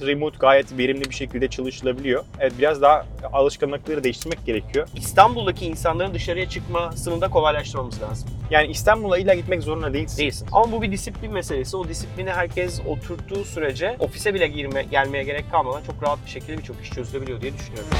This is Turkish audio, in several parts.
Remote gayet verimli bir şekilde çalışılabiliyor. Evet biraz daha alışkanlıkları değiştirmek gerekiyor. İstanbul'daki insanların dışarıya çıkmasını da kolaylaştırmamız lazım. Yani İstanbul'a illa gitmek zorunda değilsin. Değilsin. Ama bu bir disiplin meselesi. O disiplini herkes oturttuğu sürece ofise bile girme, gelmeye gerek kalmadan çok rahat bir şekilde birçok iş çözülebiliyor diye düşünüyorum.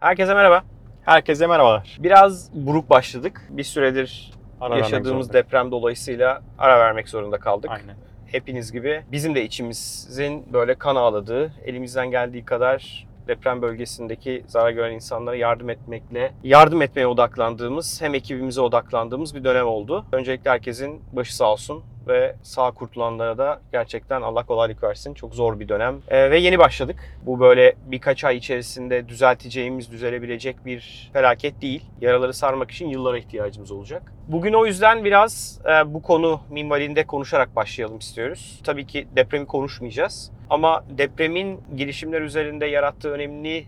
Herkese merhaba. Herkese merhabalar. Biraz buruk başladık. Bir süredir Ara yaşadığımız deprem dolayısıyla ara vermek zorunda kaldık. Aynen. Hepiniz gibi bizim de içimizin böyle kan ağladığı, elimizden geldiği kadar deprem bölgesindeki zarar gören insanlara yardım etmekle, yardım etmeye odaklandığımız, hem ekibimize odaklandığımız bir dönem oldu. Öncelikle herkesin başı sağ olsun ve sağ kurtulanlara da gerçekten Allah kolaylık versin. Çok zor bir dönem. Ee, ve yeni başladık. Bu böyle birkaç ay içerisinde düzelteceğimiz, düzelebilecek bir felaket değil. Yaraları sarmak için yıllara ihtiyacımız olacak. Bugün o yüzden biraz e, bu konu minvalinde konuşarak başlayalım istiyoruz. Tabii ki depremi konuşmayacağız. Ama depremin girişimler üzerinde yarattığı önemli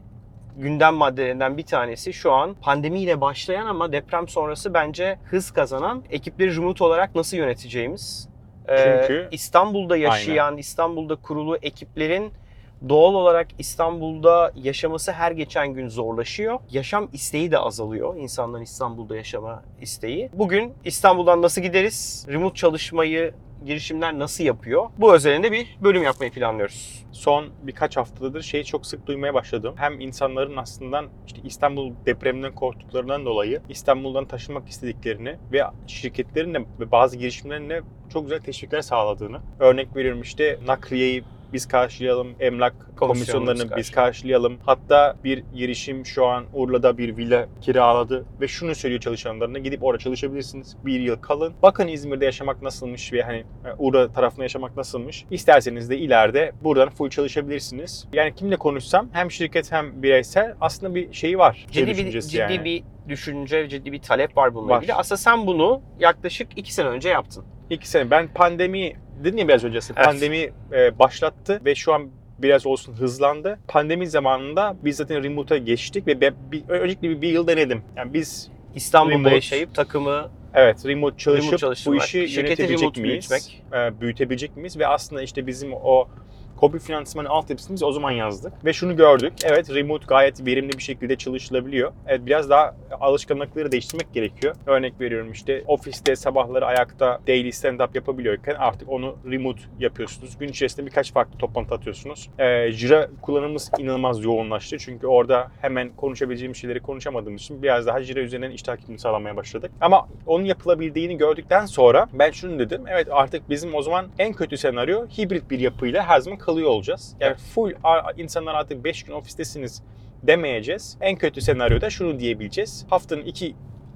gündem maddelerinden bir tanesi şu an pandemiyle başlayan ama deprem sonrası bence hız kazanan ekipleri remote olarak nasıl yöneteceğimiz. Ee, Çünkü- İstanbul'da yaşayan, İstanbul'da kurulu ekiplerin doğal olarak İstanbul'da yaşaması her geçen gün zorlaşıyor. Yaşam isteği de azalıyor. İnsanların İstanbul'da yaşama isteği. Bugün İstanbul'dan nasıl gideriz? Remote çalışmayı girişimler nasıl yapıyor? Bu özelinde bir bölüm yapmayı planlıyoruz. Son birkaç haftadır şeyi çok sık duymaya başladım. Hem insanların aslında işte İstanbul depreminden korktuklarından dolayı İstanbul'dan taşınmak istediklerini ve şirketlerin de ve bazı girişimlerin de çok güzel teşvikler sağladığını. Örnek veriyorum işte nakliyeyi biz karşılayalım, emlak komisyonlarını biz karşılayalım. Hatta bir girişim şu an Urla'da bir villa kiraladı ve şunu söylüyor çalışanlarına gidip orada çalışabilirsiniz. Bir yıl kalın. Bakın İzmir'de yaşamak nasılmış ve hani Urla tarafında yaşamak nasılmış. İsterseniz de ileride buradan full çalışabilirsiniz. Yani kimle konuşsam hem şirket hem bireysel aslında bir şeyi var. Ciddi bir, ciddi yani. bir düşünce, ciddi bir talep var bununla Var. ilgili. Aslında sen bunu yaklaşık iki sene önce yaptın. İki sene. Ben pandemi dedin ya biraz öncesi. Evet. Pandemi e, başlattı ve şu an biraz olsun hızlandı. Pandemi zamanında biz zaten remote'a geçtik ve ben bir, öncelikle bir, bir yıl denedim. Yani biz İstanbul'da Remote. yaşayıp takımı evet remote çalışıp Remote bu işi şirketi yönetebilecek miyiz? büyütmek. E, büyütebilecek miyiz? Ve aslında işte bizim o Kobi finansmanı altyapısını biz o zaman yazdık. Ve şunu gördük. Evet remote gayet verimli bir şekilde çalışılabiliyor. Evet biraz daha alışkanlıkları değiştirmek gerekiyor. Örnek veriyorum işte ofiste sabahları ayakta daily stand-up yapabiliyorken artık onu remote yapıyorsunuz. Gün içerisinde birkaç farklı toplantı atıyorsunuz. Ee, Jira kullanımımız inanılmaz yoğunlaştı. Çünkü orada hemen konuşabileceğim şeyleri konuşamadığımız için biraz daha Jira üzerinden iş takibini sağlamaya başladık. Ama onun yapılabildiğini gördükten sonra ben şunu dedim. Evet artık bizim o zaman en kötü senaryo hibrit bir yapıyla her zaman kalıyor olacağız. Yani full insanlar artık 5 gün ofistesiniz demeyeceğiz. En kötü senaryoda şunu diyebileceğiz. Haftanın 2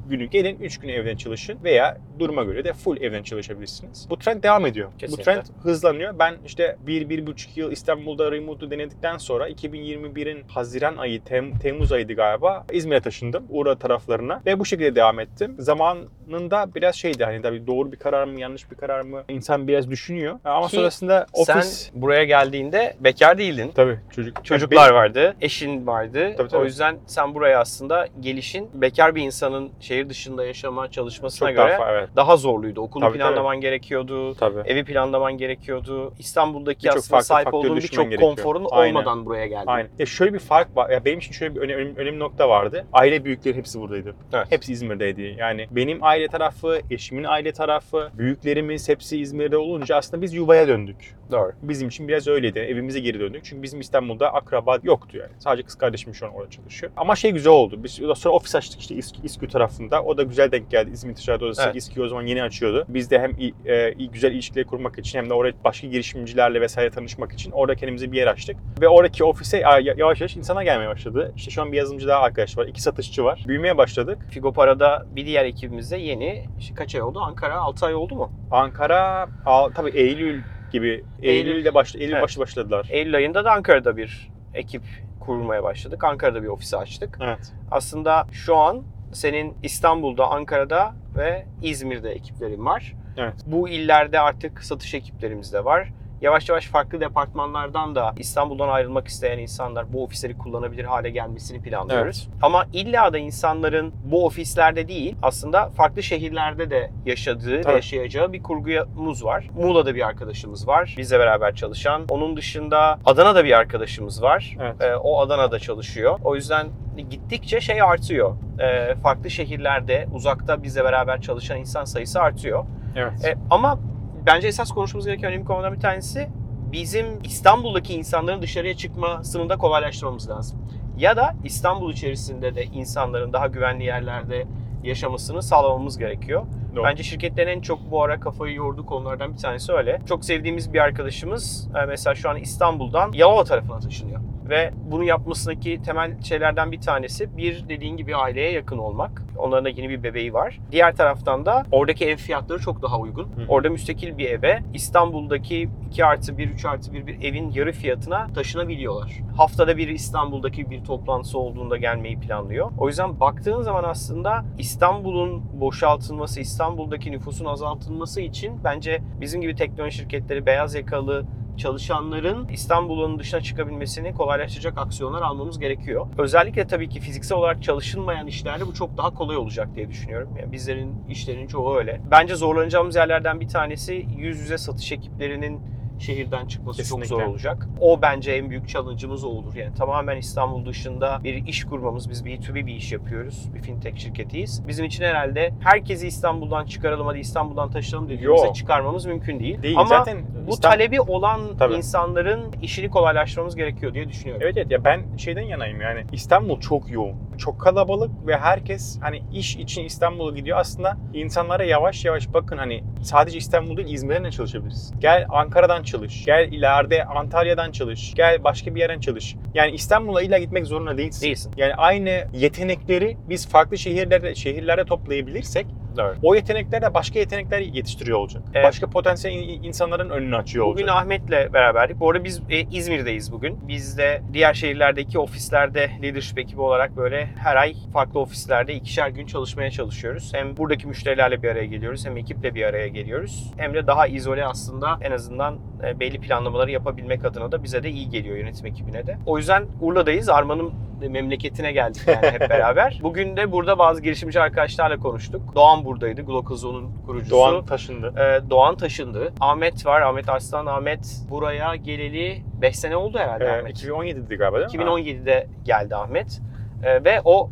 günü gelin 3 gün evden çalışın veya duruma göre de full evden çalışabilirsiniz. Bu trend devam ediyor. Kesinlikle. Bu trend hızlanıyor. Ben işte 1-1,5 yıl İstanbul'da remote'u denedikten sonra 2021'in Haziran ayı, Tem- Temmuz ayıydı galiba İzmir'e taşındım. Uğra taraflarına ve bu şekilde devam ettim. Zamanında biraz şeydi hani tabii doğru bir karar mı yanlış bir karar mı insan biraz düşünüyor. Ama Ki sonrasında ofis... sen buraya geldiğinde bekar değildin. Tabii çocuk. Çocuklar vardı, eşin vardı. Tabii, tabii. O yüzden sen buraya aslında gelişin bekar bir insanın şehir dışında yaşama çalışmasına çok göre daha evet. Daha zorluydu. Okulu Tabii, planlaman gerekiyordu. Tabii. Evi planlaman gerekiyordu. İstanbul'daki Birçok aslında sahip olduğun birçok konforun Aynen. olmadan buraya geldin. Aynen. Ya şöyle bir fark var. Ya benim için şöyle bir önemli, önemli, nokta vardı. Aile büyükleri hepsi buradaydı. Evet. Hepsi İzmir'deydi. Yani benim aile tarafı, eşimin aile tarafı, büyüklerimiz hepsi İzmir'de olunca aslında biz yuvaya döndük. Doğru. Bizim için biraz öyleydi. Evimize geri döndük. Çünkü bizim İstanbul'da akraba yoktu yani. Sadece kız kardeşim şu an orada çalışıyor. Ama şey güzel oldu. Biz sonra ofis açtık işte İSK, İSKÜ tarafında. O da güzel denk geldi. İzmir Ticaret Odası Evet. İSKÜ o zaman yeni açıyordu. Biz de hem e, güzel ilişkiler kurmak için hem de oraya başka girişimcilerle vesaire tanışmak için orada kendimize bir yer açtık. Ve oradaki ofise ya- ya- yavaş yavaş insanlar gelmeye başladı. İşte şu an bir yazılımcı daha arkadaş var. iki satışçı var. Büyümeye başladık. Figo Para'da bir diğer ekibimizde yeni, işte kaç ay oldu? Ankara 6 ay oldu mu? Ankara tabii Eylül gibi. Eylül. Eylül'de baş, Eylül Evet. başı başladılar. Eylül ayında da Ankara'da bir ekip kurmaya başladık. Ankara'da bir ofisi açtık. Evet. Aslında şu an senin İstanbul'da, Ankara'da ve İzmir'de ekiplerin var. Evet. Bu illerde artık satış ekiplerimiz de var. Yavaş yavaş farklı departmanlardan da İstanbul'dan ayrılmak isteyen insanlar bu ofisleri kullanabilir hale gelmesini planlıyoruz. Ama illa da insanların bu ofislerde değil aslında farklı şehirlerde de yaşadığı ve Tabii. yaşayacağı bir kurgumuz var. Muğla'da bir arkadaşımız var bizle beraber çalışan. Onun dışında Adana'da bir arkadaşımız var. Evet. Ee, o Adana'da çalışıyor. O yüzden gittikçe şey artıyor. Ee, farklı şehirlerde uzakta bizle beraber çalışan insan sayısı artıyor. Evet. E, ama bence esas konuşmamız gereken önemli konulardan bir tanesi bizim İstanbul'daki insanların dışarıya çıkmasını da kolaylaştırmamız lazım. Ya da İstanbul içerisinde de insanların daha güvenli yerlerde yaşamasını sağlamamız gerekiyor. Doğru. Bence şirketlerin en çok bu ara kafayı yorduğu konulardan bir tanesi öyle. Çok sevdiğimiz bir arkadaşımız e, mesela şu an İstanbul'dan Yalova tarafına taşınıyor. Ve bunu yapmasındaki temel şeylerden bir tanesi bir dediğin gibi aileye yakın olmak. Onların da yeni bir bebeği var. Diğer taraftan da oradaki ev fiyatları çok daha uygun. Hı. Orada müstakil bir eve İstanbul'daki 2 artı 1, 3 artı 1 bir evin yarı fiyatına taşınabiliyorlar. Haftada bir İstanbul'daki bir toplantısı olduğunda gelmeyi planlıyor. O yüzden baktığın zaman aslında İstanbul'un boşaltılması, İstanbul'daki nüfusun azaltılması için bence bizim gibi teknoloji şirketleri, beyaz yakalı çalışanların İstanbul'un dışına çıkabilmesini kolaylaştıracak aksiyonlar almamız gerekiyor. Özellikle tabii ki fiziksel olarak çalışılmayan işlerde bu çok daha kolay olacak diye düşünüyorum. Yani bizlerin işlerinin çoğu öyle. Bence zorlanacağımız yerlerden bir tanesi yüz yüze satış ekiplerinin şehirden çıkması çok Kesinlikle. zor olacak. O bence en büyük challenge'ımız o olur. Yani tamamen İstanbul dışında bir iş kurmamız. Biz B2B bir iş yapıyoruz. Bir fintech şirketiyiz. Bizim için herhalde herkesi İstanbul'dan çıkaralım hadi İstanbul'dan taşıyalım dediğimizde çıkarmamız mümkün değil. Değil. Ama Zaten bu İstanbul- talebi olan Tabii. insanların işini kolaylaştırmamız gerekiyor diye düşünüyorum. Evet evet ya ben şeyden yanayım yani İstanbul çok yoğun. Çok kalabalık ve herkes hani iş için İstanbul'a gidiyor. Aslında insanlara yavaş yavaş bakın hani sadece İstanbul değil İzmir'den de çalışabiliriz. Gel Ankara'dan çalış. Gel ileride Antalya'dan çalış. Gel başka bir yerden çalış. Yani İstanbul'a illa gitmek zorunda değilsin. Değilsin. Yani aynı yetenekleri biz farklı şehirlerde şehirlerde toplayabilirsek Doğru. o yetenekler de başka yetenekler yetiştiriyor olacak. Evet. Başka potansiyel in- insanların önünü açıyor Bugün olacak. Ahmet'le beraberdik. Bu arada biz e, İzmir'deyiz bugün. Biz de diğer şehirlerdeki ofislerde leadership ekibi olarak böyle her ay farklı ofislerde ikişer gün çalışmaya çalışıyoruz. Hem buradaki müşterilerle bir araya geliyoruz hem ekiple bir araya geliyoruz. Hem de daha izole aslında en azından belli planlamaları yapabilmek adına da bize de iyi geliyor yönetim ekibine de. O yüzden Urla'dayız. Arman'ın memleketine geldik yani hep beraber. Bugün de burada bazı girişimci arkadaşlarla konuştuk. Doğan buradaydı. Glocalzone'un kurucusu. Doğan taşındı. Ee, Doğan taşındı. Ahmet var. Ahmet Arslan. Ahmet buraya geleli 5 sene oldu herhalde Ee, Ahmet. 2017'di galiba değil mi? 2017'de geldi Ahmet. Ee, ve o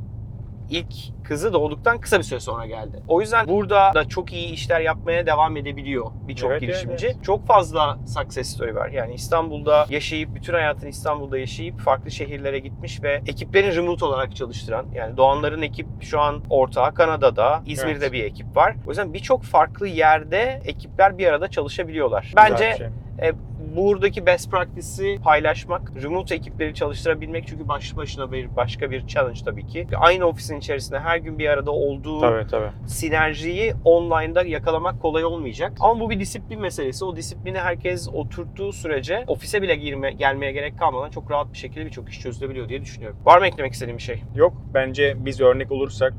ilk kızı doğduktan kısa bir süre sonra geldi. O yüzden burada da çok iyi işler yapmaya devam edebiliyor birçok Evet, girişimci. evet. Çok fazla success story var. Yani İstanbul'da yaşayıp, bütün hayatını İstanbul'da yaşayıp farklı şehirlere gitmiş ve ekiplerini remote olarak çalıştıran, yani Doğanların ekip şu an ortağı Kanada'da, İzmir'de Evet. bir ekip var. O yüzden birçok farklı yerde ekipler bir arada çalışabiliyorlar. Bence şey. e, buradaki best practice'i paylaşmak, remote ekipleri çalıştırabilmek çünkü başlı başına bir başka bir challenge tabii ki. Aynı ofisin içerisinde her gün bir arada olduğu Tabii tabii. sinerjiyi online'da yakalamak kolay olmayacak. Ama bu bir disiplin meselesi. O disiplini herkes oturttuğu sürece ofise bile girme, gelmeye gerek kalmadan çok rahat bir şekilde birçok iş çözülebiliyor diye düşünüyorum. Var mı eklemek istediğin bir şey? Yok bence biz örnek olursak,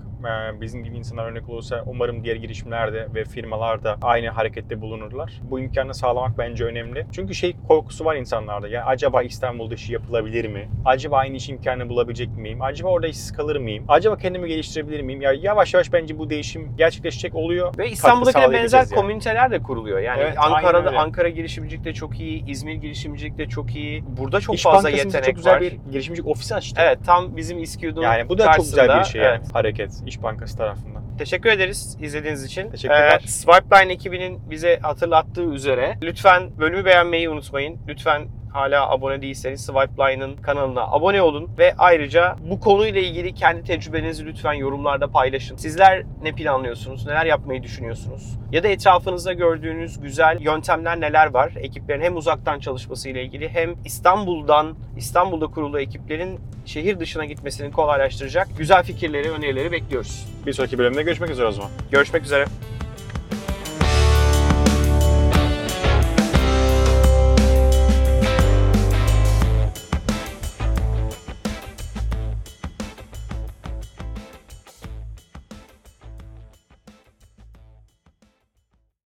bizim gibi insanlar örnek olursa umarım diğer girişimler de ve firmalar da aynı harekette bulunurlar. Bu imkanı sağlamak bence önemli. Çünkü şey korkusu var insanlarda. Ya acaba İstanbul dışı yapılabilir mi? Acaba aynı iş imkanı bulabilecek miyim? Acaba orada işsiz kalır mıyım? Acaba kendimi geliştirebilir miyim? Ya yavaş yavaş bence bu değişim gerçekleşecek oluyor. Ve İstanbul'dakine benzer yani. komüniteler de kuruluyor. Yani Evet, Ankara'da. Ankara girişimcilik de çok iyi, İzmir girişimcilik de çok iyi. Burada çok İş fazla yetenek çok güzel var. bir girişimcilik ofisi açtı. Evet tam bizim İSKİ'nin Yani bu da çok güzel bir karşısında. şey yani. Evet. Hareket İş Bankası tarafından. Teşekkür ederiz izlediğiniz için. Teşekkürler. Ee, Swipeline ekibinin bize hatırlattığı üzere lütfen bölümü beğenmeyi unutmayın. Lütfen hala abone değilseniz Swipeline'ın kanalına abone olun ve ayrıca bu konuyla ilgili kendi tecrübenizi lütfen yorumlarda paylaşın. Sizler ne planlıyorsunuz? Neler yapmayı düşünüyorsunuz? Ya da etrafınızda gördüğünüz güzel yöntemler neler var? Ekiplerin hem uzaktan çalışması ile ilgili hem İstanbul'dan İstanbul'da kurulu ekiplerin şehir dışına gitmesini kolaylaştıracak güzel fikirleri, önerileri bekliyoruz. Bir sonraki bölümde görüşmek üzere o zaman. Görüşmek üzere.